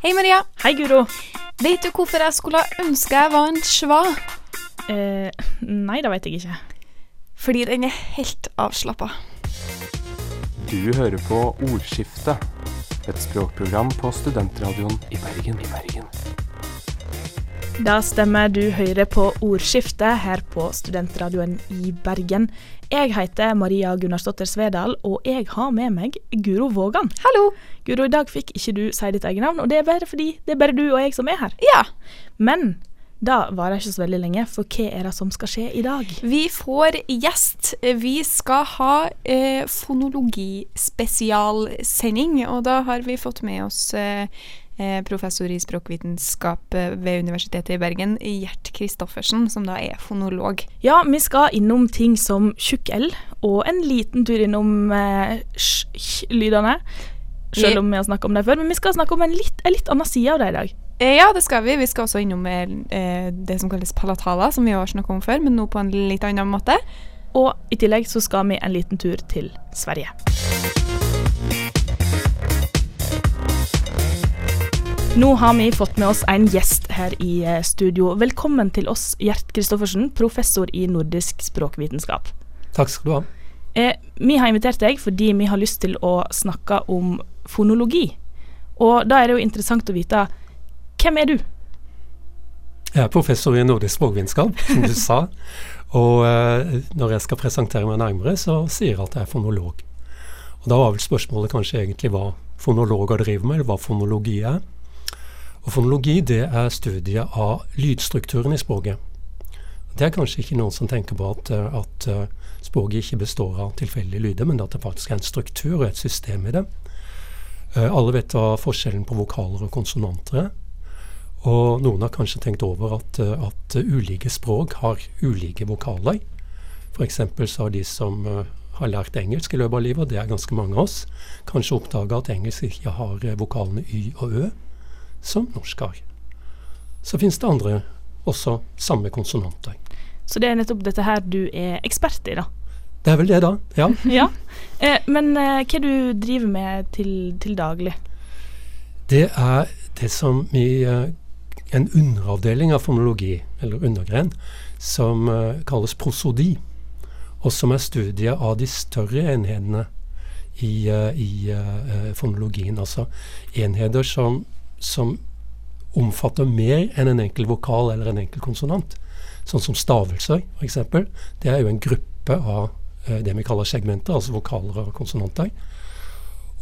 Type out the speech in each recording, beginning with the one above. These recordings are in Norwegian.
Hei, Maria. Hei, Guro. Vet du hvorfor jeg skulle ønske jeg var en schwa? Eh, nei, det vet jeg ikke. Fordi den er helt avslappa. Du hører på Ordskiftet, et språkprogram på studentradioen i Bergen. I Bergen. Da stemmer du Høyre på Ordskiftet her på Studentradioen i Bergen. Jeg heter Maria Gunnarsdotter Svedal, og jeg har med meg Guro Vågan. Hallo. Guro, i dag fikk ikke du si ditt eget navn, og det er bare fordi det er bare du og jeg som er her. Ja. Men da varer ikke så veldig lenge, for hva er det som skal skje i dag? Vi får gjest. Vi skal ha eh, fonologispesialsending, og da har vi fått med oss eh, professor i språkvitenskap eh, ved Universitetet i Bergen, Gjert Kristoffersen, som da er fonolog. Ja, vi skal innom ting som tjukk L, og en liten tur innom eh, sj-lydene. Selv om vi har snakket om det før, men vi skal snakke om en litt, en litt annen side av det i dag. Eh, ja, det skal vi. Vi skal også innom eh, det som kalles palatala, som vi har snakket om før, men nå på en litt annen måte. Og i tillegg så skal vi en liten tur til Sverige. Nå har vi fått med oss en gjest her i eh, studio. Velkommen til oss, Gjert Kristoffersen, professor i nordisk språkvitenskap. Takk skal du ha. Eh, vi har invitert deg fordi vi har lyst til å snakke om fonologi. Og da er det jo interessant å vite hvem er du? Jeg er professor i nordisk språkvitenskap, som du sa. Og eh, når jeg skal presentere meg nærmere, så sier jeg at jeg er fonolog. Og da var vel spørsmålet kanskje egentlig hva fonologer driver med, eller hva fonologi er. Og fonologi det er studiet av lydstrukturen i språket. Det er kanskje ikke noen som tenker på at, eh, at uh, språket ikke består av tilfeldige lyder, men at det faktisk er en struktur og et system i det. Uh, alle vet hva forskjellen på vokaler og konsonanter er. Og noen har kanskje tenkt over at, at ulike språk har ulike vokaler. F.eks. så har de som har lært engelsk i løpet av livet, og det er ganske mange av oss, kanskje oppdaga at engelsk ikke har vokalene y og ø som norsk har. Så finnes det andre også samme konsonanter. Så det er nettopp dette her du er ekspert i, da? Det er vel det, da. Ja. ja. Eh, men eh, hva du driver med til, til, daglig? Det er det som i uh, en underavdeling av fonologi, eller undergren, som uh, kalles prosodi, og som er studiet av de større enhetene i, uh, i fonologien. Altså enheter som, som omfatter mer enn en enkel vokal eller en enkel konsonant. Sånn som stavelser, f.eks. Det er jo en gruppe av uh, det vi kaller segmenter, altså vokaler og konsonanter.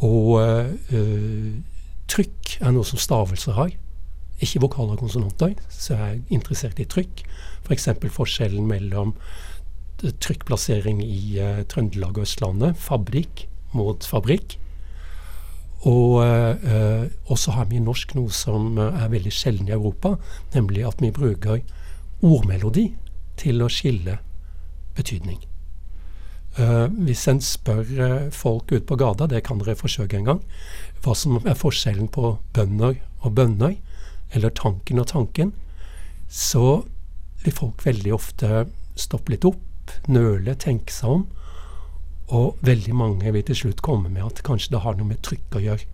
Og uh, trykk er noe som stavelser har, ikke vokaler og konsonanter. Så jeg er interessert i trykk. F.eks. For forskjellen mellom trykkplassering i uh, Trøndelag og Østlandet, fabrikk mot fabrikk. Og eh, så har vi norsk noe som uh, er veldig sjelden i Europa, nemlig at vi bruker ordmelodi til å skille betydning. Eh, hvis en spør uh, folk ute på gata, det kan dere forsøke en gang, hva som er forskjellen på bønder og bønder, eller tanken og tanken, så vil folk veldig ofte stoppe litt opp, nøle, tenke seg om. Og veldig mange vil til slutt komme med at kanskje det har noe med trykk å gjøre.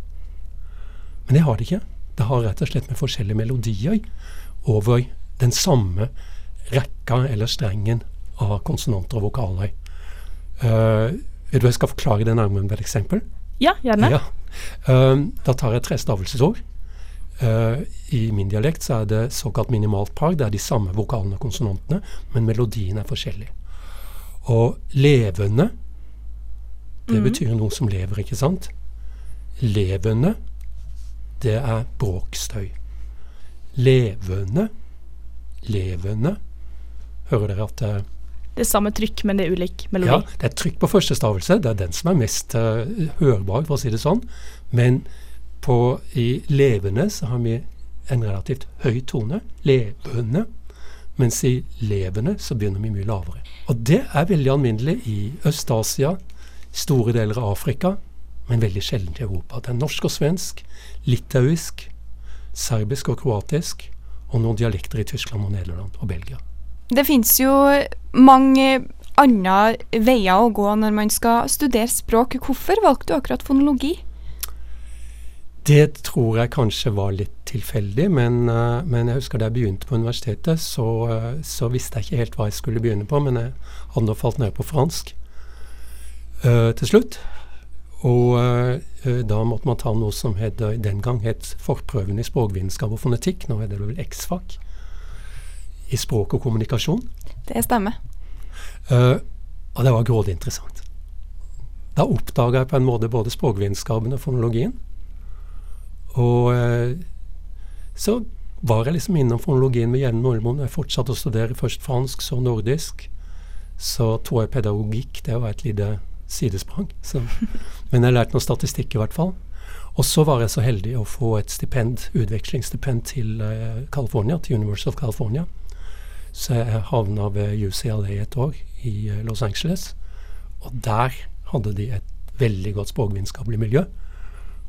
Men det har det ikke. Det har rett og slett med forskjellige melodier over den samme rekka eller strengen av konsonanter og vokaler. Uh, vil du jeg skal forklare det nærmere med et eksempel? Ja, gjerne. Ja. Uh, da tar jeg tre stavelsesord. Uh, I min dialekt så er det såkalt minimalt par. Det er de samme vokalene og konsonantene, men melodien er forskjellig. Og levende, det mm. betyr noe som lever, ikke sant? Levende, det er bråkstøy. Levende levende. Hører dere at uh, Det er samme trykk, men det er ulik melodi? Ja, det er trykk på første stavelse. Det er den som er mest uh, hørbar, for å si det sånn. Men på, i levende så har vi en relativt høy tone. Levende. Mens i levende så begynner vi mye lavere. Og det er veldig alminnelig i Øst-Asia, store deler av Afrika, men veldig sjelden i Europa. Det er norsk og svensk, litauisk, serbisk og kroatisk og noen dialekter i Tyskland og Nederland og Belgia. Det fins jo mange andre veier å gå når man skal studere språk. Hvorfor valgte du akkurat fonologi? Det tror jeg kanskje var litt tilfeldig, men, uh, men jeg husker da jeg begynte på universitetet, så, uh, så, visste jeg ikke helt hva jeg skulle begynne på, men jeg hadde nå falt ned på fransk til slutt. Og da måtte man ta noe som het, den gang het forprøven i språkvitenskap og fonetikk, nå er det vel X-fag, i språk og kommunikasjon. Det stemmer. og det var grådig interessant. Da oppdaga jeg på en måte både språkvitenskapen og fonologien. Og uh, så var jeg liksom innom fonologien med jevne mellomrom. Jeg fortsatte å studere først fransk, så nordisk. Så tok jeg pedagogikk. Det var et lite sidesprang. Så. Men jeg lærte noe statistikk i hvert fall. Og så var jeg så heldig å få et stipend, utvekslingsstipend til uh, California, til University of California. Så jeg havna ved UCLA et år i uh, Los Angeles. Og der hadde de et veldig godt språkvitenskapelig miljø.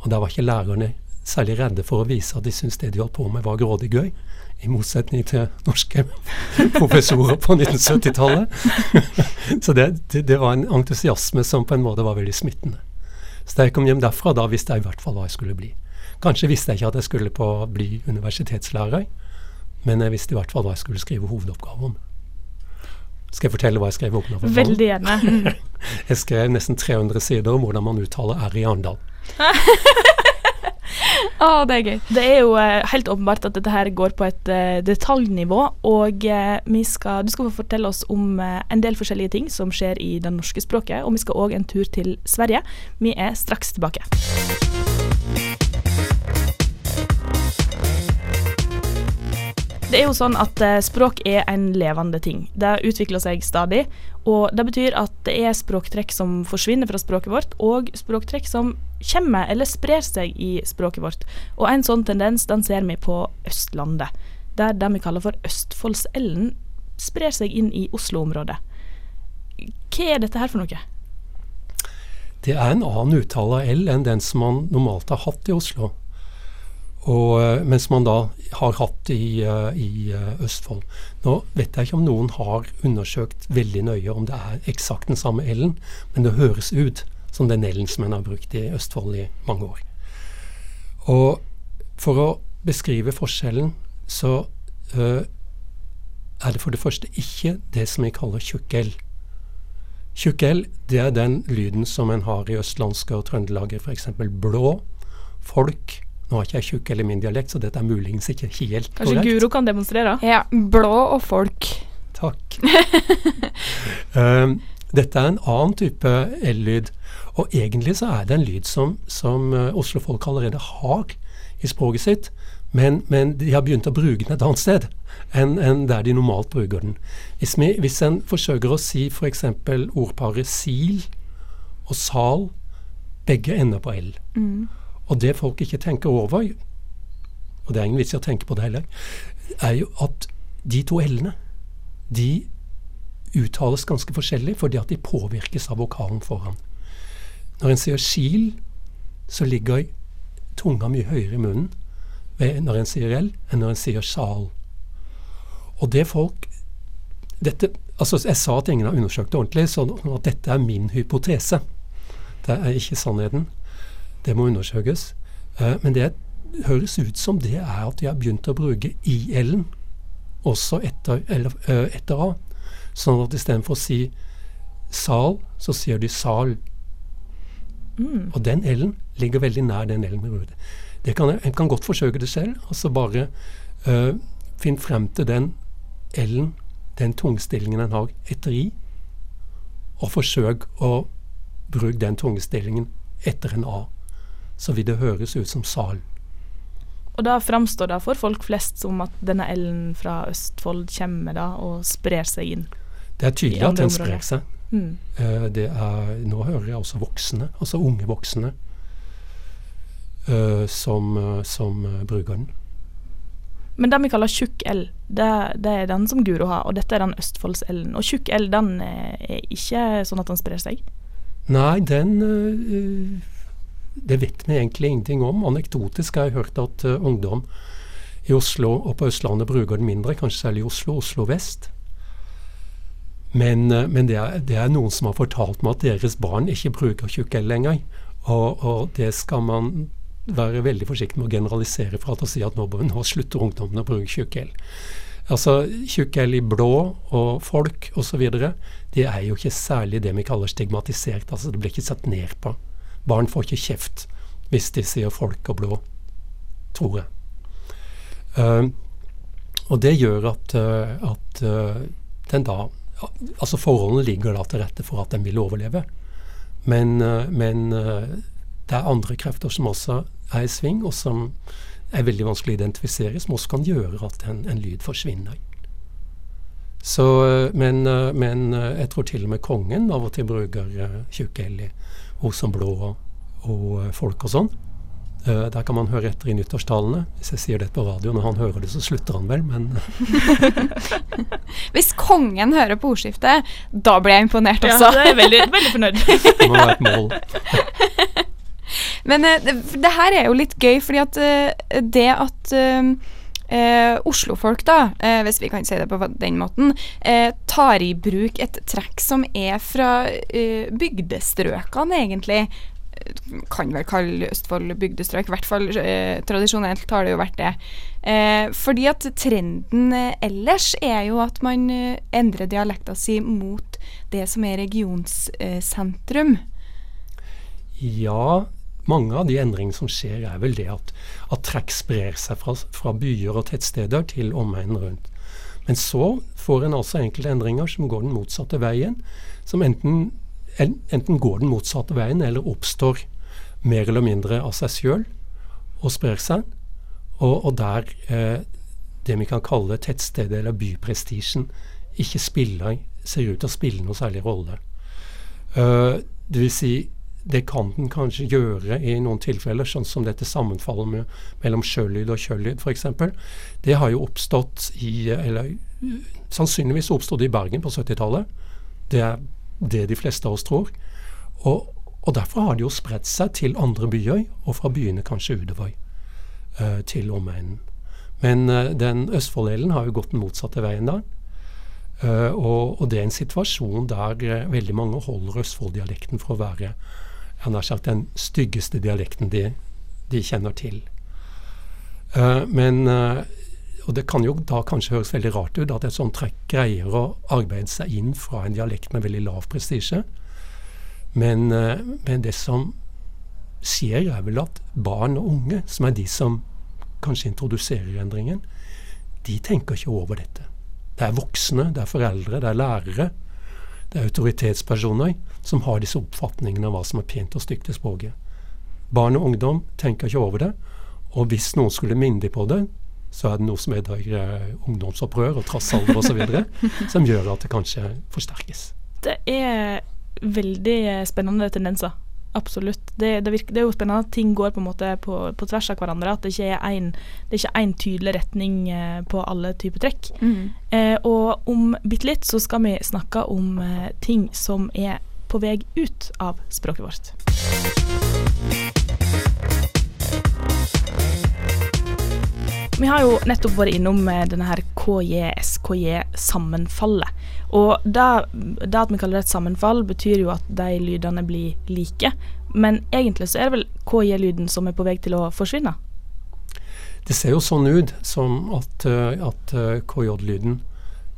Og der var ikke lærerne særlig redde for å vise at de syntes det de holdt på med var grådig gøy. I motsetning til norske professorer på 1970-tallet. så det, det, det, var en entusiasme som på en måte var veldig smittende. Så da jeg kom hjem derfra, da visste jeg i hvert fall hva jeg skulle bli. Kanskje visste jeg ikke at jeg skulle på, bli universitetslærer, men jeg visste i hvert fall hva jeg skulle skrive hovedoppgave om. Skal jeg fortelle hva jeg skrev Opp? Veldig gjerne. jeg skrev nesten 300 sider om hvordan man uttaler R i Arendal. Å, oh, det er gøy. Det er jo uh, helt åpenbart at dette her går på et uh, detaljnivå. Og uh, skal, du skal få fortelle oss om en del forskjellige ting som skjer i det norske språket. Og vi skal òg en tur til Sverige. Vi er straks tilbake. Det er jo sånn at eh, språk er en levende ting. Det utvikler seg stadig. Og det betyr at det er språktrekk som forsvinner fra språket vårt, og språktrekk som kommer eller sprer seg i språket vårt. Og en sånn tendens den ser vi på Østlandet, der det vi kaller for Østfoldsellen sprer seg inn i Oslo-området. Hva er dette her for noe? Det er en annen uttale av L enn den som man normalt har hatt i Oslo. Og, eh, mens man da har hatt i, uh, i uh, Østfold. Nå vet jeg ikke om noen har undersøkt veldig nøye om det er eksakt den samme L-en, men det høres ut som den L-en som en har brukt i Østfold i mange år. Og for å beskrive forskjellen, så uh, er det for det første ikke det som vi kaller tjukk L. Tjukk L det er den lyden som en har i østlandske og trøndelaget, f.eks. blå, folk, nå har ikke jeg tjukk eller min dialekt, så dette er muligens ikke helt korrekt. Kanskje Guro kan demonstrere? Ja. Blå og folk. Takk. um, dette er en annen type L-lyd. Og egentlig så er det en lyd som, som uh, Oslo-folk allerede har i språket sitt, men, men, de har begynt å bruke den et annet sted enn, enn der de normalt bruker den. Hvis, vi, hvis en forsøker å si f.eks. ordparet sil og sal, begge ender på L. Mm. Og det folk ikke tenker over, og det er ingen vits i å tenke på det heller, er jo at de to l-ene, de uttales ganske forskjellig fordi at de påvirkes av vokalen foran. Når en sier skil, så ligger tunga mye høyere i munnen når en sier l, enn når en sier sjal. Og det folk dette, altså Jeg sa at ingen har undersøkt det ordentlig, så at dette er min hypotese. Det er ikke sannheten. Det må undersøkes. Uh, men det høres ut som det er at de har begynt å bruke i-l-en også etter, eller, uh, etter A. Sånn at istedenfor å si sal, så sier de sal. Mm. Og den l-en ligger veldig nær den l-en bruker. Kan, en kan godt forsøke det selv. altså Bare uh, finn frem til den l-en, den tungstillingen en har etter i, og forsøk å bruke den tungstillingen etter en A så vil det høres ut som sal. Og da framstår det for folk flest som at denne L-en fra Østfold kommer da og sprer seg inn? Det er tydelig at den sprer seg. Mm. det er, nå hører jeg også voksne, altså unge voksne, uh, som, uh, som bruker den. Men den vi kaller tjukk L, det, det, er den som Guro har, og dette er den Østfolds-L-en. Og tjukk L, den er ikke sånn at den sprer seg? Nei, den det vet vi egentlig ingenting om. Anekdotisk har jeg hørt at ungdom i Oslo og på Østlandet bruker den mindre, kanskje særlig i Oslo, Oslo vest. Men, uh, men det, er, det, er, noen som har fortalt meg at deres barn ikke bruker tjukkel lenger. Og, og, det skal man være veldig forsiktig med å generalisere fra å si at nå, nå slutter ungdommen å bruke tjukkel. Altså, tjukkel i blå og folk osv., det er jo ikke særlig det vi kaller stigmatisert. altså Det blir ikke sett ned på. Barn får ikke kjeft hvis de sier folk og blå, tror jeg. Uh, og det gjør at, uh, at uh, den da Altså forholdene ligger da til rette for at den vil overleve. Men, men det er andre krefter som også er i sving, og som er veldig vanskelig å identifisere, som også kan gjøre at en, en lyd forsvinner. Så, men, men, jeg tror til og med kongen av og til bruker uh, tjukk L i ord som blå og folk og sånn. Uh, der kan man høre etter i nyttårstalene. Hvis jeg sier det på radio når han hører det, så slutter han vel, men Hvis kongen hører på ordskiftet, da blir jeg imponert også. Ja, det er veldig, veldig fornøyd. det må være et mål. Men uh, det, det, her er jo litt gøy, fordi at uh, det at Eh, Oslofolk, da, eh, hvis vi kan si det på den måten, eh, tar i bruk et trekk som er fra bygdestrøkene, egentlig. Kan vel kalle Østfold bygdestrøk, i hvert fall tradisjonelt har det jo vært det. fordi at trenden ellers er jo at man endrer dialekta si mot det som er regionssentrum. Ja, mange av de endringene som skjer, er vel det at, at trekk sprer seg fra, fra, byer og tettsteder til omegnen rundt. Men så får en altså enkelte endringer som går den motsatte veien. Som enten, en, enten går den motsatte veien eller oppstår mer eller mindre av seg sjøl og sprer seg. Og, og der eh, det vi kan kalle tettstedet eller byprestisjen ikke spiller, ser ut til å spille noe særlig rolle. Uh, det vil si det kan den kanskje gjøre i noen tilfeller, sånn som dette sammenfallet med, mellom sjølyd og kjøllyd f.eks. Det har jo oppstått i Eller sannsynligvis oppstod det i Bergen på 70-tallet. Det er det de fleste av oss tror. Og, og derfor har det jo spredt seg til andre byer, og fra byene kanskje utover uh, til omegnen. Men uh, den Østfolddelen har jo gått den motsatte veien da. Uh, og, og, det er en situasjon der veldig mange holder Østfold-dialekten for å være jeg har sagt den styggeste dialekten de, de kjenner til. Men Og det kan jo da kanskje høres veldig rart ut at et sånt trekk greier å arbeide seg inn fra en dialekt med veldig lav prestisje. Men, uh, men, det som skjer, er vel at barn og unge, som er de som kanskje introduserer endringen, de tenker ikke over dette. Det er voksne, det er foreldre, det er lærere det er autoritetspersoner som har disse oppfatningene av hva som er pent og stygt i språket. Barn og ungdom tenker ikke over det, og hvis noen skulle minne dem på det, så er det noe som heter uh, ungdomsopprør og trassalder osv., som gjør at det kanskje forsterkes. Det er veldig spennende tendenser Absolutt. Det, det, virker, det, er jo spennende at ting går på en måte på, på tvers av hverandre. At det ikke er en, det er ikke én tydelig retning eh, på alle typer trekk. Mm. Eh, og om bitte litt så skal vi snakke om eh, ting som er på vei ut av språket vårt. Vi har jo nettopp vært innom eh, denne her KJ-SKJ-sammenfallet. Og det, at vi kaller det et sammenfall, betyr jo at de lydene blir like. Men egentlig så er det vel KJ-lyden som er på vei til å forsvinne? Det ser jo sånn ut som at, eh, at eh, KJ-lyden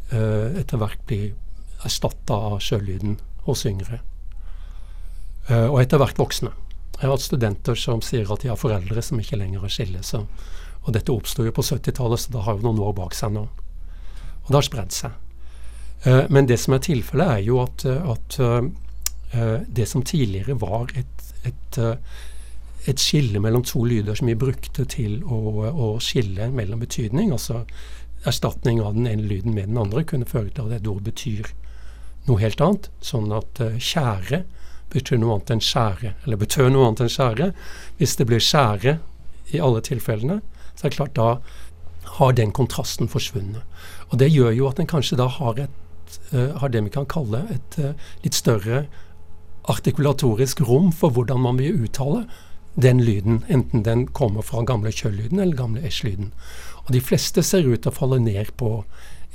etter hvert blir erstatta av sjølyden hos yngre. Og etter hvert voksne. Jeg har hatt studenter som sier at de har foreldre som ikke lenger har skille. Så, og dette oppsto jo på 70-tallet, så det har jo noen år bak seg nå. Og det har spredd seg. Uh, men det som er tilfellet, er jo at, at uh, det som tidligere var et, et, et, skille mellom to lyder som vi brukte til å, å, skille mellom betydning, altså erstatning av den ene lyden med den andre, kunne føre til at et ord betyr noe helt annet. Sånn at kjære betyr noe annet enn skjære, eller betød noe annet enn skjære. Hvis det blir skjære i alle tilfellene, så er det klart da har den kontrasten forsvunnet. Og Det gjør jo at en kanskje da har et uh, har det vi kan kalle et uh, litt større artikulatorisk rom for hvordan man vil uttale den lyden, enten den kommer fra gamle kjøll-lyden eller gamle æsj-lyden. Og De fleste ser ut til å falle ned på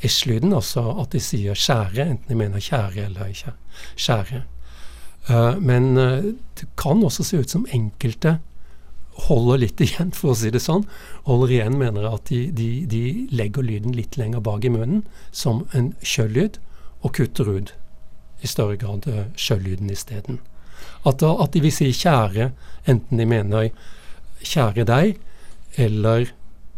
æsj-lyden, altså at de sier skjære, enten de mener kjære eller skjære. Uh, men det kan også se ut som enkelte holder litt igjen, for å si det sånn. Holder igjen mener at de, de, de legger lyden litt lenger bak i munnen, som en kjøllyd, og kutter ut i større grad uh, sjøllyden isteden. At, at de vil si 'kjære', enten de mener 'kjære deg' eller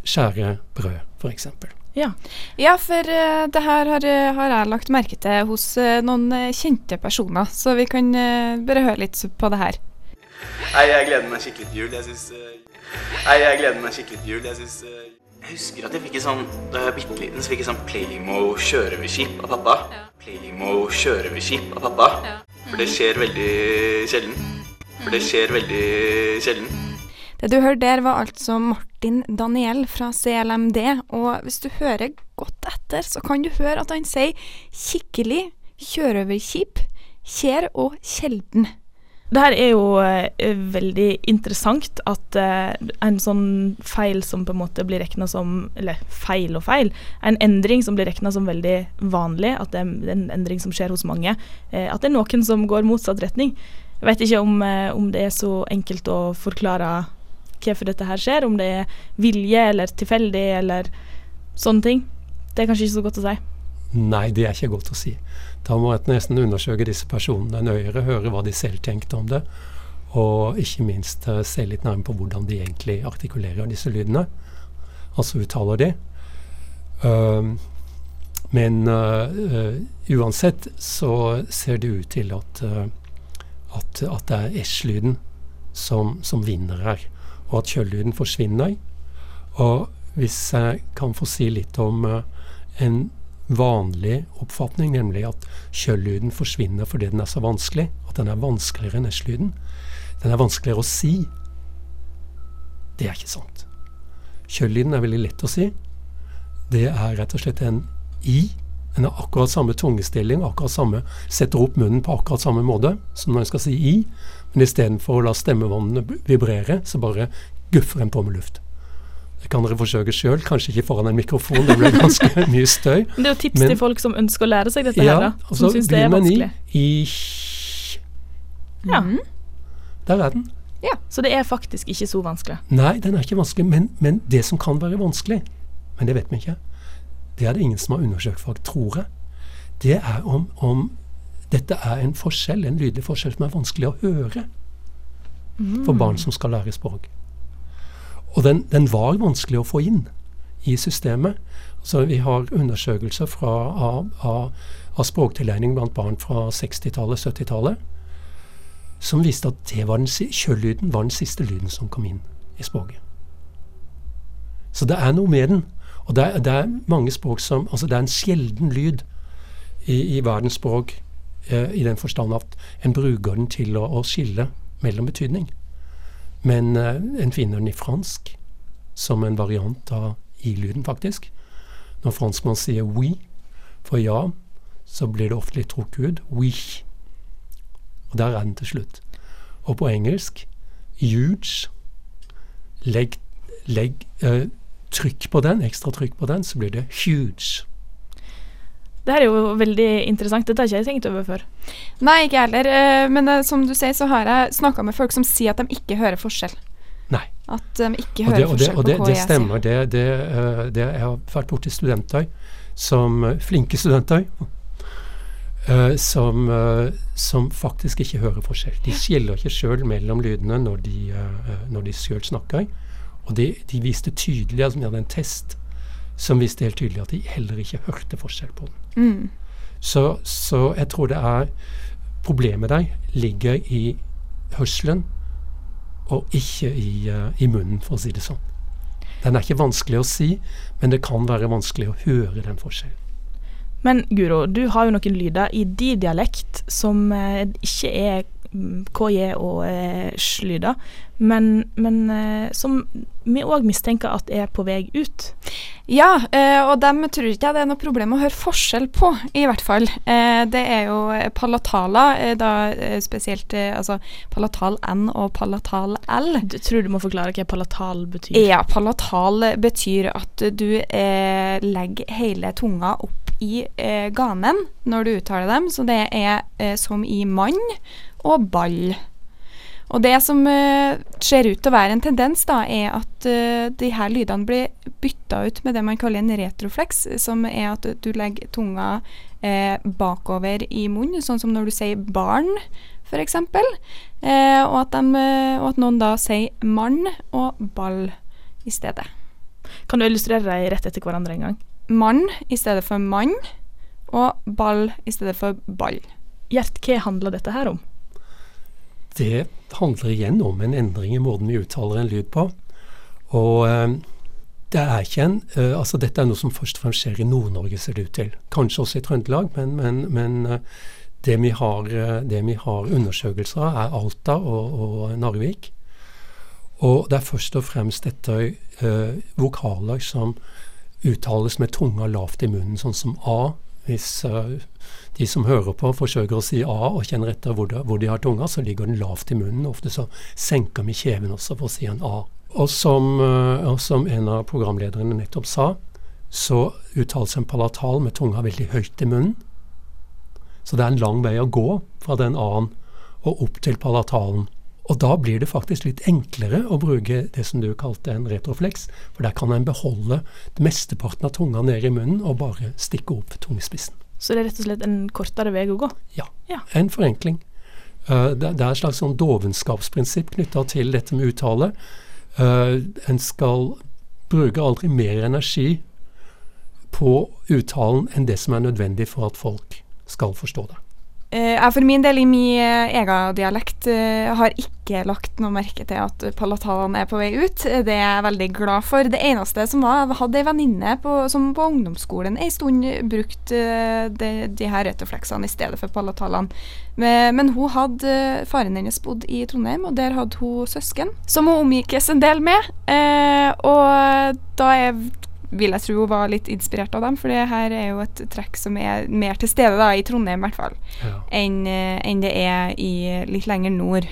'kjære brød', f.eks. Ja. Ja, for uh, det her har, har, jeg lagt merke til hos uh, noen kjente personer, så vi kan bare høre litt på det her. Nei, jeg gleder meg skikkelig til jul. Jeg syns Nei, jeg gleder meg skikkelig til jul. Jeg syns Jeg husker at jeg fikk en sånn Da jeg var bitte liten, så fikk jeg sånn Playmo kjøreoverskip av pappa. Ja. Playmo kjøreoverskip av pappa. Ja. For det skjer veldig sjelden. For det skjer veldig sjelden. Det du hørte der, var altså Martin Daniel fra CLMD. Og hvis du hører godt etter, så kan du høre at han sier kikkelig, kjøreoverkjip, kjær og sjelden. Det her er jo eh, veldig interessant at eh, en sånn feil som på en måte blir regna som Eller feil og feil. En endring som blir regna som veldig vanlig, at det er en endring som skjer hos mange. Eh, at det er noen som går motsatt retning. Jeg vet ikke om, eh, om det er så enkelt å forklare hvorfor dette her skjer. Om det er vilje eller tilfeldig eller sånne ting. Det er kanskje ikke så godt å si. Nei, det er ikke godt å si. Da må jeg nesten undersøke disse personene nøyere, høre hva de selv tenkte om det. Og ikke minst uh, se litt nærmere på hvordan de egentlig artikulerer disse lydene. Altså uttaler de. Uh, men uh, uansett så ser det ut til at, at, at det er S-lyden som, som, vinner her. Og at kjølllyden forsvinner. Og hvis jeg kan få si litt om en vanlig oppfatning, nemlig at kjølllyden forsvinner fordi den er så vanskelig. At den er vanskeligere enn S-lyden. Den er vanskeligere å si. Det er ikke sant. Kjølllyden er veldig lett å si. Det er rett og slett en i. Den har akkurat samme tungestilling, akkurat samme, setter opp munnen på akkurat samme måte som når en skal si i. Men istedenfor å la stemmevannene vibrere, så bare guffer en på med luft. Det kan dere forsøke sjøl, kanskje ikke foran en mikrofon, det blir ganske mye støy. Men det er jo tips men, til folk som ønsker å lære seg dette ja, her, da. Som syns det er vanskelig. I, ja. Mm. Der er den. Ja, Så det er faktisk ikke så vanskelig? Nei, den er ikke vanskelig. Men, men det som kan være vanskelig, men det vet vi ikke, det er det ingen som har undersøkt for, tror jeg. Det er om, om dette er en forskjell, en lydlig forskjell som er vanskelig å høre mm. for barn som skal lære språk. Og den, den, var vanskelig å få inn i systemet. Så vi har undersøkelser fra, av, av, av språktilegning blant barn fra 60-tallet, 70-tallet, som viste at var den, kjøllyden var den siste lyden som kom inn i språket. Så det er noe med den. Og det er, det er mange språk som Altså det er en sjelden lyd i, i verdens språk eh, i den forstand at en bruker den til å, å skille mellom betydning. Men uh, en finner den i fransk som en variant av i-lyden, faktisk. Når franskmann sier oui for ja, så blir det ofte litt trukket ut. Oui. Og der er den til slutt. Og på engelsk huge. Legg, legg uh, trykk på den, ekstra trykk på den, så blir det huge. Det her er jo veldig interessant. Dette har ikke jeg tenkt over før. Nei, ikke jeg heller. Eh, men uh, som du sier, så har jeg snakka med folk som sier at de ikke hører forskjell. Nei. At de ikke hører og det, og det, forskjell på hva jeg sier. Det stemmer. Det, det, uh, det, jeg har vært borti studenter som Flinke studenter. Uh, som, uh, som, faktisk ikke hører forskjell. De skiller ikke sjøl mellom lydene når de, når de sjøl snakker. Og de, de, viste tydelig, altså vi hadde en test som viste helt tydelig at de heller ikke hørte forskjell på den. Mm. Så, så, jeg tror det er Problemet der ligger i hørselen og ikke i, uh, i, munnen, for å si det sånn. Den er ikke vanskelig å si, men det kan være vanskelig å høre den forskjellen. Men Guro, du har jo noen lyder i din dialekt som uh, ikke er KJ og eh, Slyda, men, men eh, som vi òg mistenker at er på vei ut. Ja, eh, og dem tror ikke jeg det er noe problem å høre forskjell på, i hvert fall. Eh, det er jo palatala, eh, da eh, spesielt altså palatal N og palatal L. Du tror du må forklare hva palatal betyr? Ja, palatal betyr at du legger hele tunga opp i ganen når du uttaler dem, så det er som i mann og ball. Og det som eh, ser ut til å være en tendens, da, er at eh, de her lydene blir bytta ut med det man kaller en retroflex, som er at du legger tunga uh, bakover i munnen, sånn som når du sier barn, f.eks. eh, og, at og at noen da sier mann og ball i stedet. Kan du illustrere dem rett etter hverandre en gang? Mann i stedet for mann, og ball i stedet for ball. Gjert, hva handler dette her om? det handler igjen om en endring i måten vi uttaler en lyd på. Og eh, det er ikke en uh, altså Dette er noe som først og fremst skjer i Nord-Norge, ser det ut til. Kanskje også i Trøndelag, men, men, men uh, det, vi har, uh, det, vi har, undersøkelser av, er Alta og, og, Narvik. Og det er først og fremst dette vokaler som uttales med tunga lavt i munnen, sånn som A, hvis uh, de som hører på, forsøker å si A og kjenner etter hvor de, hvor de har tunga, så ligger den lavt i munnen. Ofte så senker vi kjeven også for å si en A. Og som, uh, og som en av programlederne nettopp sa, så uttales en palatal med tunga veldig høyt i munnen. Så det er en lang vei å gå fra den A-en og opp til palatalen. Og da blir det faktisk litt enklere å bruke det som du kalte en retroflex, for der kan en beholde mesteparten av tunga nede i munnen og bare stikke opp tungespissen. Så det er rett og slett en kortere vei å gå? Ja, ja. en forenkling. Uh, det, det, er et slags sånn dovenskapsprinsipp knytta til dette med uttale. Uh, en skal bruke aldri mer energi på uttalen enn det som er nødvendig for at folk skal forstå det. Eh, jeg for min del, i min eh, egen dialekt, eh, har ikke lagt noe merke til at palatalene er på vei ut. Det er jeg veldig glad for. Det eneste som var, jeg hadde ei venninne som på ungdomsskolen ei stund brukte de, de her retrofleksene i stedet for palatalene. Men, men hun hadde Faren hennes bodd i Trondheim, og der hadde hun søsken som hun omgikkes en del med. og da er vil jeg tro var litt inspirert av dem, for det her er jo et trekk som er mer til stede da, i Trondheim i hvert fall, ja. enn eh, en det er i litt lenger nord.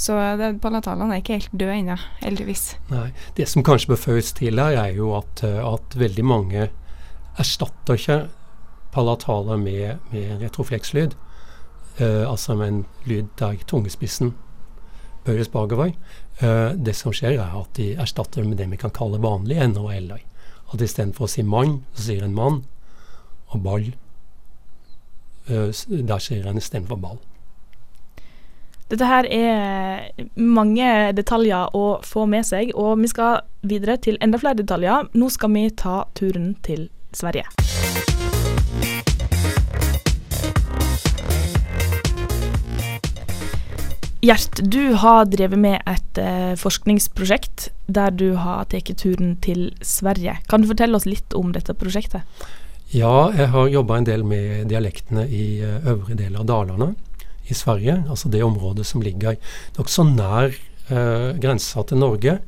Så palatalene er ikke helt døde ennå, heldigvis. Nei, Det som kanskje bør føyes til her, er jo at, eh, at veldig mange erstatter ikke palataler med, med retroflekslyd. Uh, altså med en lyd der tungespissen bøyes bakover. Uh, det som skjer, er at de erstatter med det vi kan kalle vanlig N og L-er. At istedenfor å si mann, så sier en mann. Og ball. Uh, der sier en istedenfor ball. Dette her er mange detaljer å få med seg, og vi skal videre til enda flere detaljer. Nå skal vi ta turen til Sverige. Gjert, du har drevet med et eh, forskningsprosjekt der du har tatt turen til Sverige. Kan du fortelle oss litt om dette prosjektet? Ja, jeg har jobba en del med dialektene i uh, øvre del av Dalarna i Sverige. Altså det området som ligger nokså nær uh, grensa til Norge.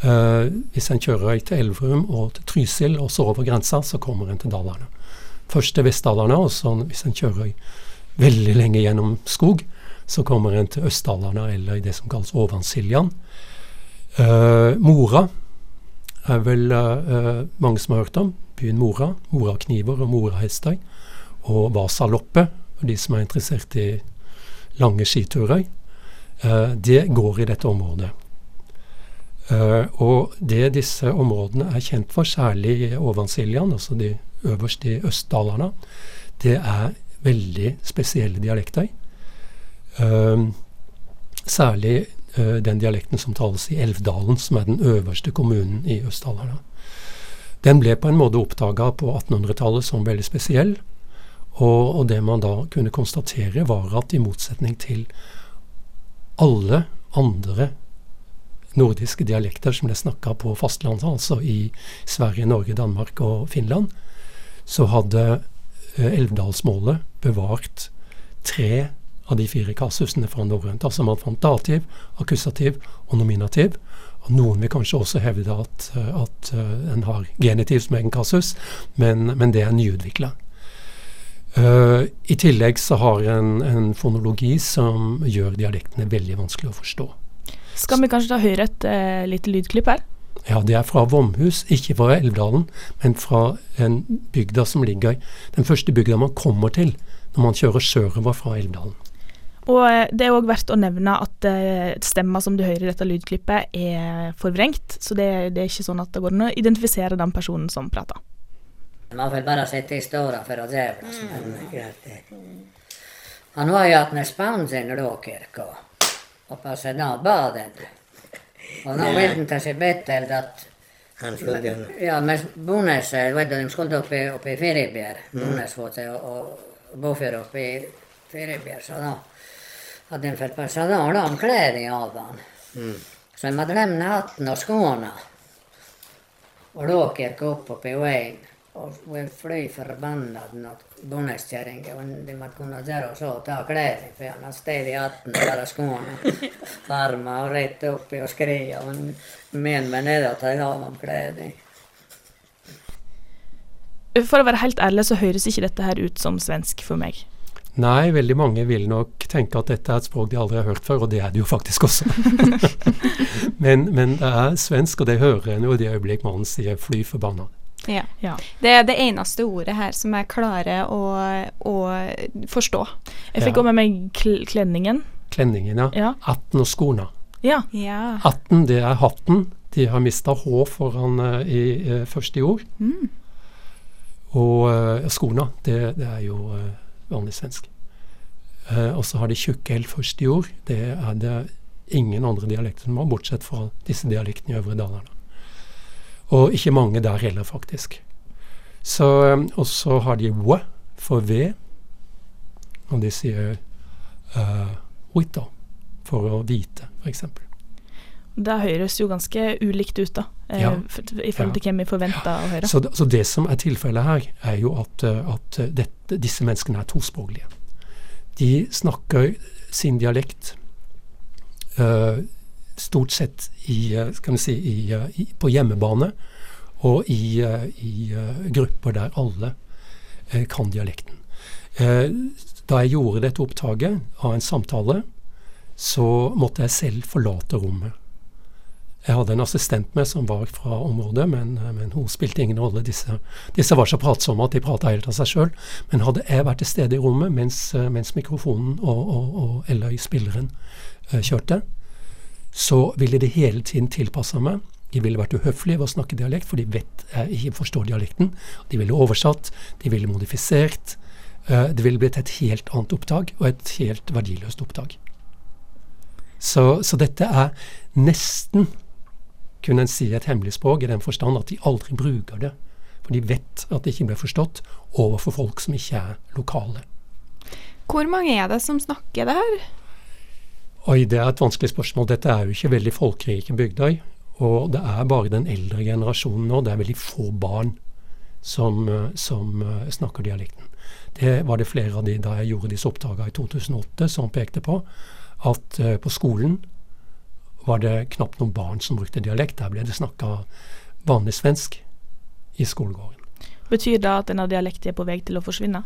Uh, hvis en kjører til Elverum og til Trysil og så over grensa, så kommer en til Dalarna. Først til Vest-Dalarna, og så hvis en kjører veldig lenge gjennom skog, så kommer en til Østdalarna, eller i det som kalles Ovansiljan. Uh, Mora er vel uh, mange som har hørt om. Byen Mora. Morakniver og morahester. Og Vasaloppet, for de som er interessert i lange skiturer. Uh, det går i dette området. og det disse områdene er kjent for, særlig Ovansiljan, altså de øverste i Østdalarna, det er veldig spesielle dialekter. Ehm, særlig uh, den dialekten som tales i Elvdalen, som er den øverste kommunen i Øst-Dalarna. Den ble på en måte oppdaga på 1800-tallet som veldig spesiell. Og, og, det man da kunne konstatere, var at i motsetning til alle andre nordiske dialekter som ble snakka på fastlandet, altså i Sverige, Norge, Danmark og Finland, så hadde uh, Elvdalsmålet bevart tre av de fire kasusene fra norrønt. Altså man fant dativ, akkusativ og nominativ. Og noen vil kanskje også hevde at, eh, at uh, en har genitiv som egen kasus, men, men det er nyutvikla. Uh, eh, I tillegg så har en en fonologi som gjør dialektene veldig vanskelig å forstå. Skal vi kanskje da høre et uh, lite lydklipp her? Ja, det er fra Vomhus, ikke fra Elvdalen, men fra en bygda som ligger Den første bygda man kommer til når man kjører sørover fra Elvdalen. Og eh, det er òg verdt å nevne at uh, stemma som du hører i dette lydklippet, er forvrengt. Så det, det, er ikke sånn at det går an å identifisere den personen som prater. Man får bare sitte i stora for å djevle. Mm. det. Han var ju att när spansen råkirko och passade av baden. Och de vet inte sig bättre att Han skulle Ja, men Bones, vet du, de skulle uppe, uppe i Feribjer, Bones och, och Bofjord uppe i Firibjer. så då hade så hadde han kläder av han. Så de hadde lämnat hatten og skoene. Og då opp i vägen och var fly förbannad något bonneskärringen och de hadde kunnet gjøre så, ta klærne, for han hadde stått i hatten og bare skoene. Farma oppi og upp og skria och men med og ta av kläder. For å være helt ærlig så høres ikke dette her ut som svensk for meg. Nei, veldig mange vil nok tenke at dette er et språk de aldri har hørt før, og det er det jo faktisk også. men, men, det er svensk, og det hører en jo i det øyeblikk mannen sier 'fly forbanna'. Ja. Ja. Det er det eneste ordet her som jeg klarer å, å forstå. Jeg fikk Ja. også med meg kl klenningen. Klenningen, ja. Ja. 18 og skorna. Ja. Ja. 18, det er hatten. De har mista H foran uh, i uh, første ord. Og uh, skorna, det, det er jo eh, vanlig svensk. Eh, og så har de tjukke L først i ord. Det er det ingen andre dialekter som har, bortsett fra disse dialektene i Øvre Dalarna. Og ikke mange der heller, faktisk. Så, eh, og så har de w for v, og de sier uh, wita for å vite, f.eks. Det høres jo ganske ulikt ut, da. eh, Ja. I forhold til hvem vi forventer å høre. Så, det- så det som er tilfellet her, er jo at, eh, at eh, dette, disse menneskene er tospråklige. De snakker sin dialekt uh, stort sett i, si, i, i, på hjemmebane og i, uh, i grupper der alle uh, kan dialekten. Da jeg gjorde dette opptaket av en samtale, så måtte jeg selv forlate rommet. Jeg hadde en assistent med som var fra området, men, men hun spilte ingen rolle. Disse, disse var så pratsomme at de prata helt av seg sjøl. Men hadde jeg vært til stede i rommet mens, eh, mens mikrofonen og, og, og, eller spilleren eh, kjørte, så ville de hele tiden tilpassa meg. De ville vært uhøflige ved å snakke dialekt, for de vet jeg ikke forstår dialekten. De ville oversatt, de ville modifisert. Eh, det ville blitt et helt annet opptak, og et helt verdiløst opptak. Så, så dette er nesten kunne en si et hemmelig språk, i den forstand at de aldri bruker det. For de vet at det ikke blir forstått overfor folk som ikke er lokale. Hvor mange er det som snakker det her? Oi, det er et vanskelig spørsmål. Dette er jo ikke veldig folkerike bygder. Og det er bare den eldre generasjonen nå. Det er veldig få barn som, eh, som eh, snakker dialekten. Det var det flere av de da jeg gjorde disse oppdragene i 2008 som pekte på. At eh, på skolen var det knapt noen barn som brukte dialekt. Der ble det snakka vanlig svensk i skolegården. Betyr det at denne dialekten er på vei til å forsvinne?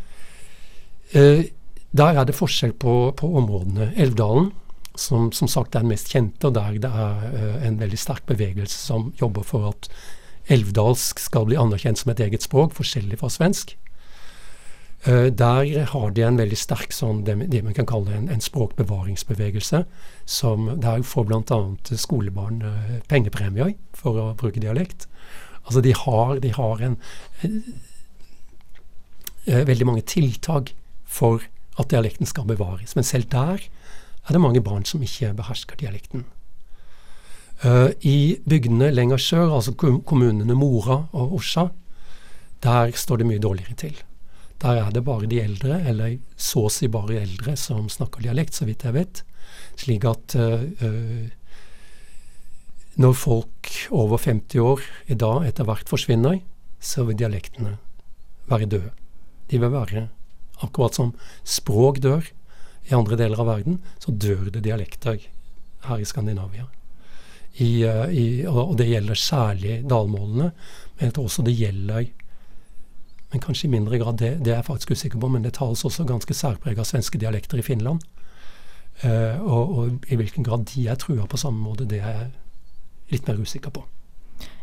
Eh, der er det forskjell på, på områdene. Elvdalen, som som sagt er den mest kjente, og der det er eh, en veldig sterk bevegelse som jobber for at elvdalsk skal bli anerkjent som et eget språk, forskjellig fra svensk. Eh, der har de en veldig sterk sånn, det, man kan kalle en, en språkbevaringsbevegelse. Som, der får bl.a. skolebarn eh, pengepremier for å bruke dialekt. Altså de har, de har en eh, veldig mange tiltak for at dialekten skal bevares. Men selv der er det mange barn som ikke behersker dialekten. I bygdene lenger sør, altså kommunene Mora og Orsa, der står det mye dårligere til. Der er det bare de eldre, eller så å si bare eldre, som snakker dialekt, så vidt jeg vet. Slik at eh, når folk over 50 år i dag etter hvert forsvinner, så vil dialektene være døde. De vil være akkurat som språk dør i andre deler av verden, så dør det dialekter her i Skandinavia. I, eh, i, og, det gjelder særlig dalmålene, men også det gjelder men kanskje i mindre grad, det, det er jeg faktisk usikker på, men det tales også ganske særpreg av svenske dialekter i Finland. Uh, og, og i hvilken grad de er trua på samme måte, det er jeg litt mer usikker på.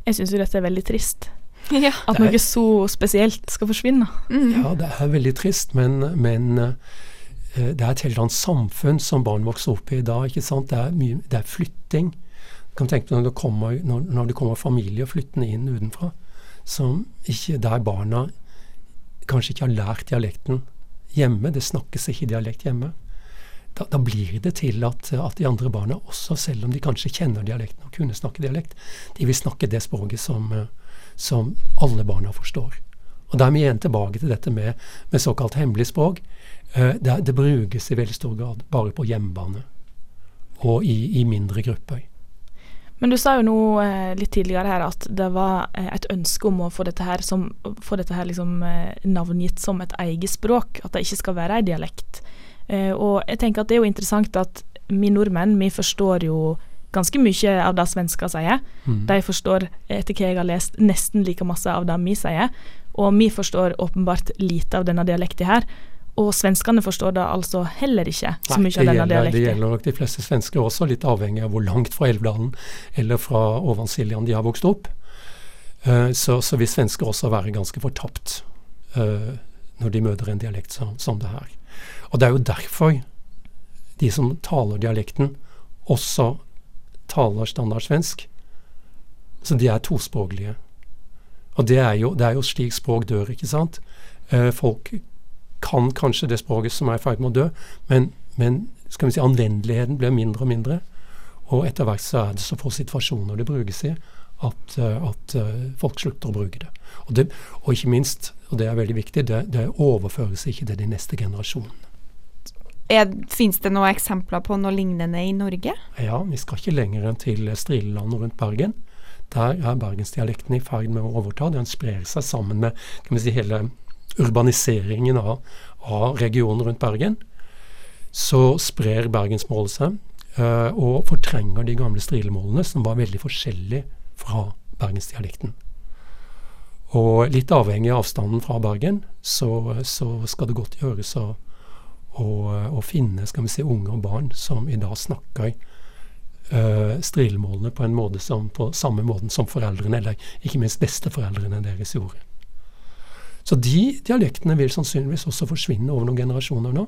Jeg syns jo dette er veldig trist. Ja. At noe så spesielt skal forsvinne. Mm. Ja, det er veldig trist, men, men uh, det er et helt annet samfunn som barn vokser opp i i dag. ikke sant? Det er, mye, det er flytting. Du kan tenke deg når det kommer, når, når det kommer familier flyttende inn utenfra, som ikke, der barna kanskje ikke har lært dialekten hjemme. Det snakkes ikke dialekt hjemme. Da, da blir det til at, at, de andre barna, også selv om de kanskje kjenner dialekten og kunne snakke dialekt, de vil snakke det språket som, som alle barna forstår. Og Da er vi igjen tilbake til dette med, med såkalt hemmelig språk. Eh, det, det, brukes i veldig stor grad bare på hjemmebane og i, i mindre grupper. Men du sa jo nå eh, litt tidligere her at det var eh, et ønske om å få dette her, som, få dette her liksom, eh, navngitt som et eget språk, at det ikke skal være ei dialekt. Og jeg tenker at det er jo interessant at vi nordmenn, vi forstår jo ganske mye av det svensker sier. Mm. De forstår, etter hva jeg har lest, nesten like masse av det vi sier. Og vi forstår åpenbart lite av denne dialekten her. Og svenskene forstår da altså heller ikke så mye av denne dialekten. Det gjelder nok de fleste svensker også, litt avhengig av hvor langt fra Elvdalen eller fra Ovansiljan de har vokst opp. Uh, så, så, vil svensker også være ganske fortapt uh, når de møter en dialekt som, som, det her. Og det er jo derfor de som taler dialekten, også taler standardsvensk. Så de er tospråklige. Og det er jo, det er jo slik språk dør, ikke sant. Uh, folk kan kanskje det språket som er i ferd med å dø, men, men skal vi si, anvendeligheten blir mindre og mindre. Og etter hvert så er det så få situasjoner det brukes i, at, eh, at uh, folk slutter å bruke det. Og, det. og, ikke minst, og det er veldig viktig, det, det overføres ikke til de neste generasjonene. Fins det noen eksempler på noe lignende i Norge? Ja, vi skal ikke lenger enn til Strileland rundt Bergen. Der er bergensdialekten i ferd med å overta. Den sprer seg sammen med kan vi si, hele urbaniseringen av, av, regionen rundt Bergen, så sprer bergensmålet seg uh, og fortrenger de gamle strilemålene, som var veldig forskjellige fra bergensdialekten. Og litt avhengig av avstanden fra Bergen, så, så skal det godt gjøres å, å, å, finne skal vi si, unge og barn som i dag snakker uh, strilemålene på en måte som, på samme måte som foreldrene, eller ikke minst besteforeldrene deres gjorde. Så de dialektene vil sannsynligvis også forsvinne over noen generasjoner nå.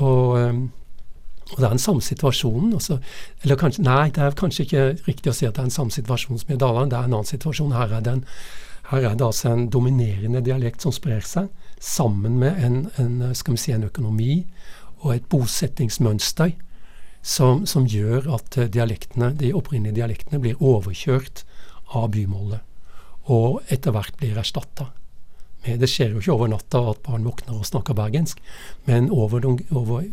Og, ehm, og det er en samme situasjonen. Også, eller kanskje, nei, det er kanskje ikke riktig å si at det er en samme situasjon som i Daland. Det er en annen situasjon. Her er det, en, her er det altså en dominerende dialekt som sprer seg, sammen med en, en, skal vi si, en økonomi og et bosettingsmønster som, som gjør at dialektene, de opprinnelige dialektene blir overkjørt av bymålet. Og etter hvert blir erstatta det skjer jo ikke over natta at barn våkner og snakker bergensk, men over, over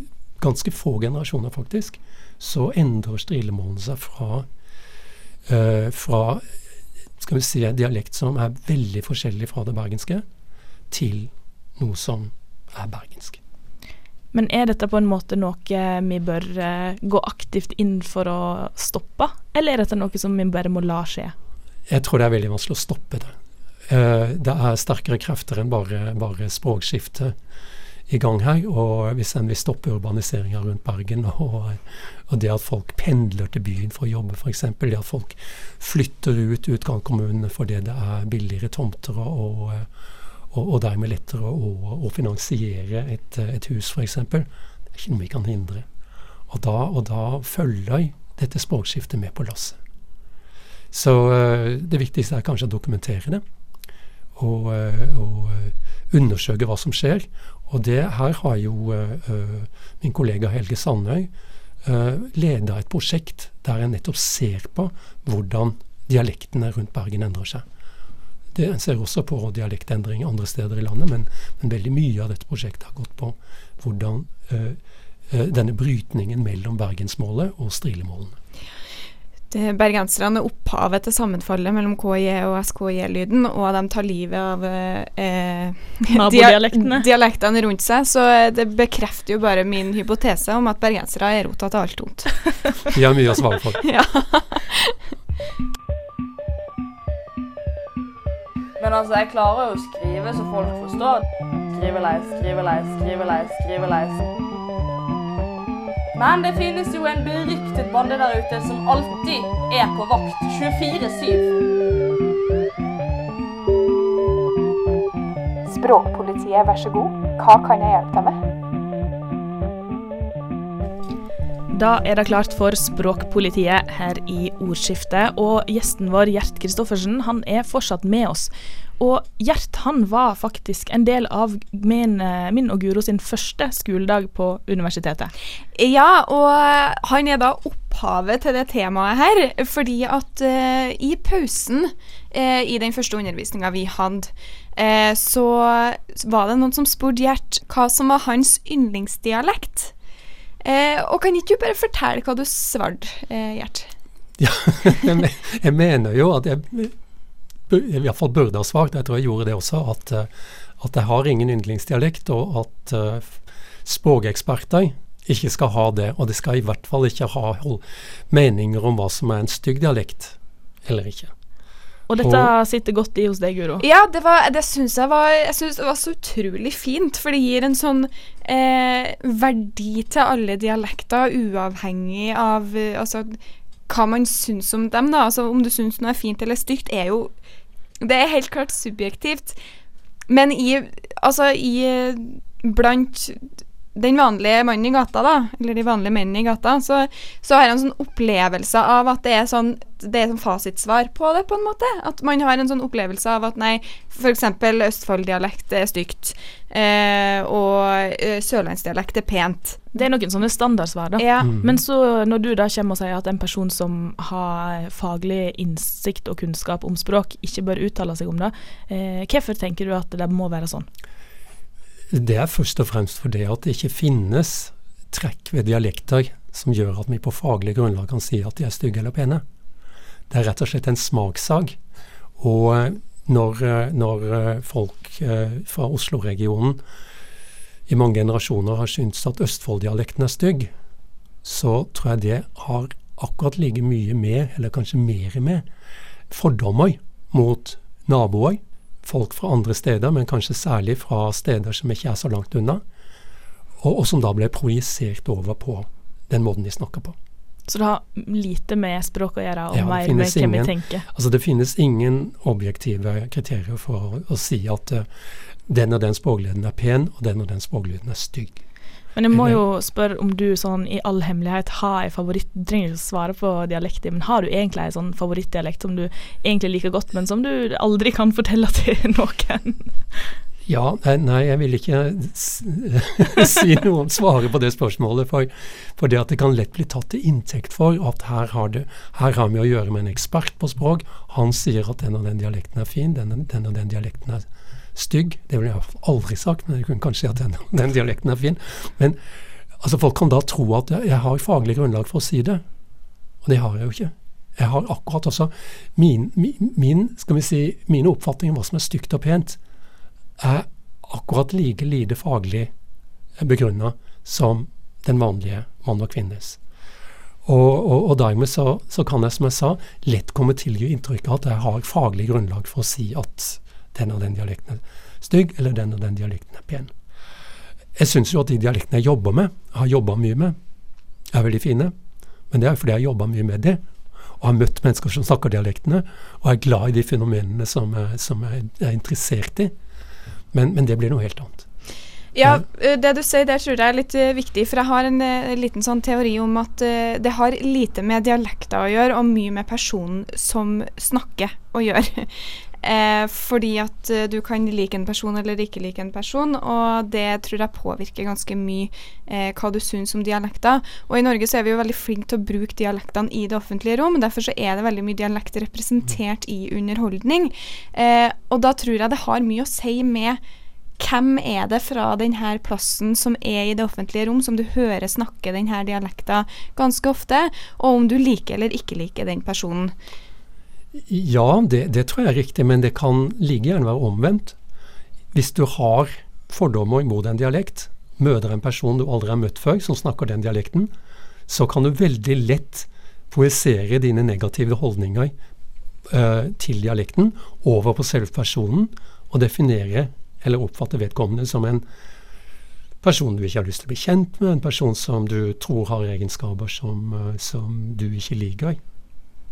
ganske få generasjoner, faktisk, så endrer strilemålene seg fra, uh, fra skal vi si, dialekt som er veldig forskjellig fra det bergenske, til noe som er bergensk. Men er dette på en måte noe vi bør uh, gå aktivt inn for å stoppe, eller er dette noe som vi bare må la skje? Jeg tror det er veldig vanskelig å stoppe det. Eh, det er sterkere krefter enn bare, bare språkskifte i gang her. Og hvis en vil stoppe urbaniseringa rundt Bergen, og, og, det at folk pendler til byen for å jobbe f.eks., det at folk flytter ut utkantkommunene fordi det er billigere tomter og, og, og dermed lettere å, å finansiere et, et hus f.eks., det er ikke noe vi kan hindre. Og da, og da følger dette språkskiftet med på lasset. Så uh, det viktigste er kanskje å dokumentere det og, eh, og eh, undersøke hva som skjer. Og det her har jo uh, min kollega Helge Sandøy leda et prosjekt der en nettopp ser på hvordan dialektene rundt Bergen endrer seg. Det, en ser også på dialektendring andre steder i landet, men, men, veldig mye av dette prosjektet har gått på hvordan denne brytningen mellom bergensmålet og strilemålene. Bergenserne er opphavet til sammenfallet mellom KIE og SKIE-lyden, og de tar livet av eh, Nabodialektene. dialektene rundt seg. Så det bekrefter jo bare min hypotese om at bergensere er rota til alt ondt. De har mye å svare for. ja. Men altså, jeg klarer jo å skrive så folk forstår. Skrive lei, skrive lei, skrive lei, skrive lei. Men det finnes jo en beryktet bande der ute som alltid er på vakt 24-7. Språkpolitiet, vær så god. Hva kan jeg hjelpe deg med? Da er det klart for Språkpolitiet her i Ordskiftet. Og gjesten vår, Gjert Kristoffersen, han er fortsatt med oss. Og Gjert han var faktisk en del av min, min og Guro sin første skoledag på universitetet. Ja, og han er da opphavet til det temaet her, fordi at uh, i pausen uh, i den første undervisninga vi hadde, uh, så var det noen som spurte Gjert hva som var hans yndlingsdialekt. Og kan ikke du bare fortelle hva du svarte, Gjert? Ja, jeg mener jo at jeg i hvert fall burde ha svart, jeg tror jeg gjorde det også, at, eh, at jeg har ingen yndlingsdialekt, og at uh, språkeksperter ikke skal ha det. Og de skal i hvert fall ikke ha meninger om hva som er en stygg dialekt eller ikke. Og dette og, sitter godt i hos deg, Guro? Ja, det, var, det syns jeg var Jeg synes det var så utrolig fint. For det gir en sånn eh, verdi til alle dialekter, uavhengig av eh, altså, hva man syns om dem. da, altså Om du syns noe er fint eller stygt, er jo det er helt klart subjektivt. Men i Altså, i Blant den vanlige mannen i gata, da, eller de vanlige mennene i gata, så, så har jeg en sånn opplevelse av at det er sånn det er sånn fasitsvar på det, på en måte. At man har en sånn opplevelse av at nei, f.eks. Østfold-dialekt er stygt, eh, og eh, sørlandsdialekt er pent. Det er noen sånne standardsvar, da. Ja. Mm. Men så når du da kommer og sier at en person som har faglig innsikt og kunnskap om språk, ikke bør uttale seg om det, eh, hvorfor tenker du at det må være sånn? Det er først og fremst fordi at det ikke finnes trekk ved dialekter som gjør at vi på faglig grunnlag kan si at de er stygge eller pene. Det er rett og slett en smakssag. Og eh, når, eh, når eh, folk fra Oslo-regionen i mange generasjoner har syntes at Østfold-dialekten er stygg, så tror jeg det har akkurat like mye med, eller kanskje mer med, fordommer mot naboer folk fra andre steder, men kanskje særlig fra steder som ikke er så langt unna, og, og som da ble projisert over på den måten de snakker på. Så det har lite med språk å gjøre, og ja, mer med hvem vi tenker? Altså Det finnes ingen objektive kriterier for å, si at uh, den og den språklyden er pen, og den og den språklyden er stygg. Men jeg må jo spørre om du sånn i all hemmelighet har en favoritt Du trenger ikke å svare på dialekten, men har du egentlig en sånn favorittdialekt som du egentlig liker godt, men som du aldri kan fortelle til noen? Ja, nei, jeg vil ikke si noe om svaret på det spørsmålet. For, for, det at det kan lett bli tatt til inntekt for at her har, det, her har vi å gjøre med en ekspert på språk. Han sier at den og den dialekten er fin, den, den og den dialekten er stygg. Det ville jeg aldri sagt, men jeg kunne kanskje si at den, den, dialekten er fin. Men altså, folk kan da tro at jeg, har faglig grunnlag for å si det, og det har jeg jo ikke. Jeg har akkurat også min, min, min skal vi si, Mine oppfatninger om hva som er stygt og pent, er akkurat like lite faglig begrunna som den vanlige mann og kvinnes. Og, og, og dermed så, så, kan jeg, som jeg sa, lett komme til å gi inntrykk av at jeg har faglig grunnlag for å si at den og den dialekten er stygg, eller den og den dialekten er pen. Jeg syns jo at de dialektene jeg jobber med, har jobba mye med, er veldig fine. Men det er fordi jeg har jobba mye med det, og har møtt mennesker som snakker dialektene, og er glad i de fenomenene som, jeg, som jeg er interessert i. Men, men det blir noe helt annet. Ja, eh, det du sier der tror jeg er litt uh, viktig, for jeg har en en liten sånn teori om at uh, det har lite med dialekter å gjøre, og mye med personen som snakker å gjøre. Eh, fordi at eh, du kan like en person eller ikke like en person, og det tror jeg påvirker ganske mye eh, hva du syns om dialekter. Og i Norge så er vi jo veldig flinke til å bruke dialektene i det offentlige rom, derfor så er det veldig mye dialekt representert i underholdning. Eh, og da tror jeg det har mye å si med hvem er det fra denne plassen som er i det offentlige rom, som du hører snakke denne dialekta ganske ofte, og om du liker eller ikke liker den personen. Ja, det, det, tror jeg er riktig, men det kan like gjerne være omvendt. Hvis du har fordommer mot en dialekt, møter en person du aldri har møtt før, som snakker den dialekten, så kan du veldig lett projisere dine negative holdninger eh, til dialekten over på selve personen, og definere eller oppfatte vedkommende som en person du ikke har lyst til å bli kjent med, en person som du tror har egenskaper som, uh, som du ikke liker,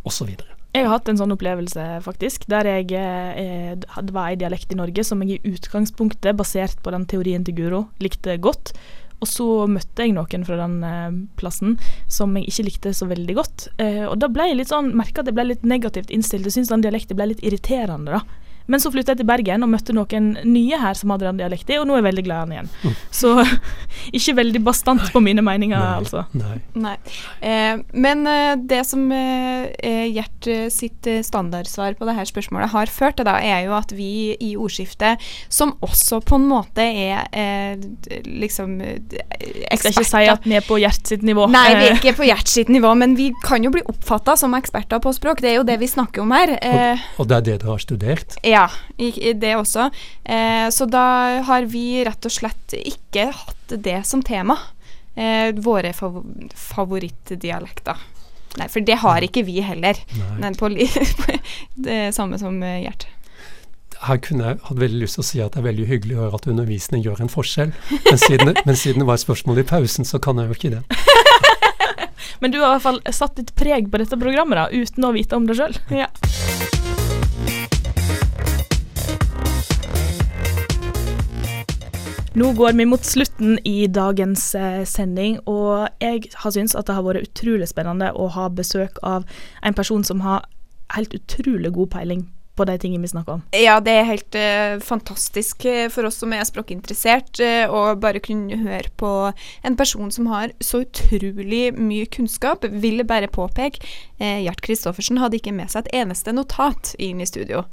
osv. Jeg har hatt en sånn opplevelse, faktisk, der jeg eh, det var ei dialekt i Norge som jeg i utgangspunktet, basert på den teorien til Guro, likte godt. Og så møtte jeg noen fra den eh, plassen som jeg ikke likte så veldig godt. Eh, og da ble jeg litt sånn, merka at jeg ble litt negativt innstilt. Jeg syns den dialekten ble litt irriterende, da. Men så flytta jeg til Bergen og møtte noen nye her som hadde den dialekten, og nå er jeg veldig glad i den igjen. Så ikke veldig bastant på mine meninger, Nei, altså. Nei. Nei. Eh, men eh, det som eh, er Gjert eh, sitt eh, standardsvar på dette spørsmålet har ført til, da, er jo at vi i ordskiftet, som også på en måte er eh, liksom eksperter Jeg skal ikke si at vi er på Gjert sitt nivå. Nei, vi er ikke på Gjert sitt nivå, men vi kan jo bli oppfatta som eksperter på språk. Det er jo det vi snakker om her. Eh, Og det er det dere har studert? ja, i, i det også. Eh, så da har vi rett og slett ikke hatt det som tema. Eh, våre fav favorittdialekter. Nei, for det har ikke vi heller. Nei. Men på li det samme som Gjert. Her kunne jeg hatt veldig lyst til å si at det er veldig hyggelig å høre at undervisning gjør en forskjell, men siden, men siden det var et spørsmål i pausen, så kan jeg jo ikke det. Men du har i hvert fall satt ditt preg på dette programmet, da, uten å vite om det sjøl. Ja. Nå går vi mot slutten i dagens eh, sending, og jeg har syntes at det har vært utrolig spennende å ha besøk av en person som har helt utrolig god peiling på de tingene vi snakker om. Ja, det er helt uh, fantastisk eh, for oss som er språkinteressert, å uh, bare kunne høre på en person som har så utrolig mye kunnskap. Vil bare påpeke, uh, Gjert Kristoffersen hadde ikke med seg et eneste notat inn i studio.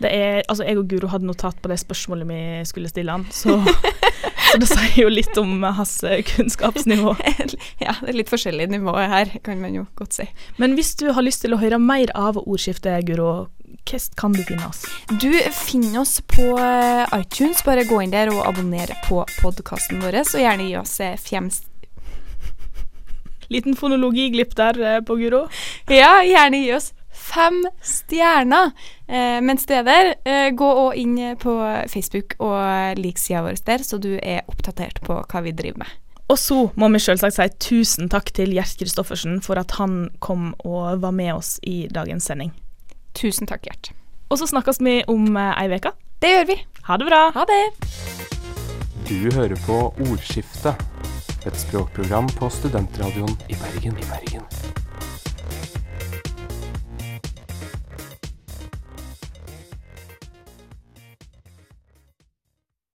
Det er, altså Jeg og Guro hadde notat på det spørsmålet vi skulle stille han, så, så det sier jo litt om hans eh, kunnskapsnivå. ja, det er litt forskjellig nivå her, kan man jo godt si. Men hvis du har lyst til å høre mer av ordskiftet, Guro, hvordan kan du finne oss? Du finner oss på eh, iTunes. Bare gå inn der og abonner på podkasten vår, og gjerne gi oss fjems... fem Liten fonologiglipp der eh, på Guro. Ja, gjerne gi oss fem stjerner. Eh, mens du er der, eh, gå òg inn på Facebook og lik sida vår der, så du er oppdatert på hva vi driver med. Og så må vi selvsagt si tusen takk til Gjert Kristoffersen for at han kom og var med oss i dagens sending. Tusen takk, Gjert. Og så snakkes vi om eh, ei uke. Det gjør vi. Ha det bra. Ha det. Du hører på Ordskiftet, et språkprogram på studentradioen i Bergen. I Bergen.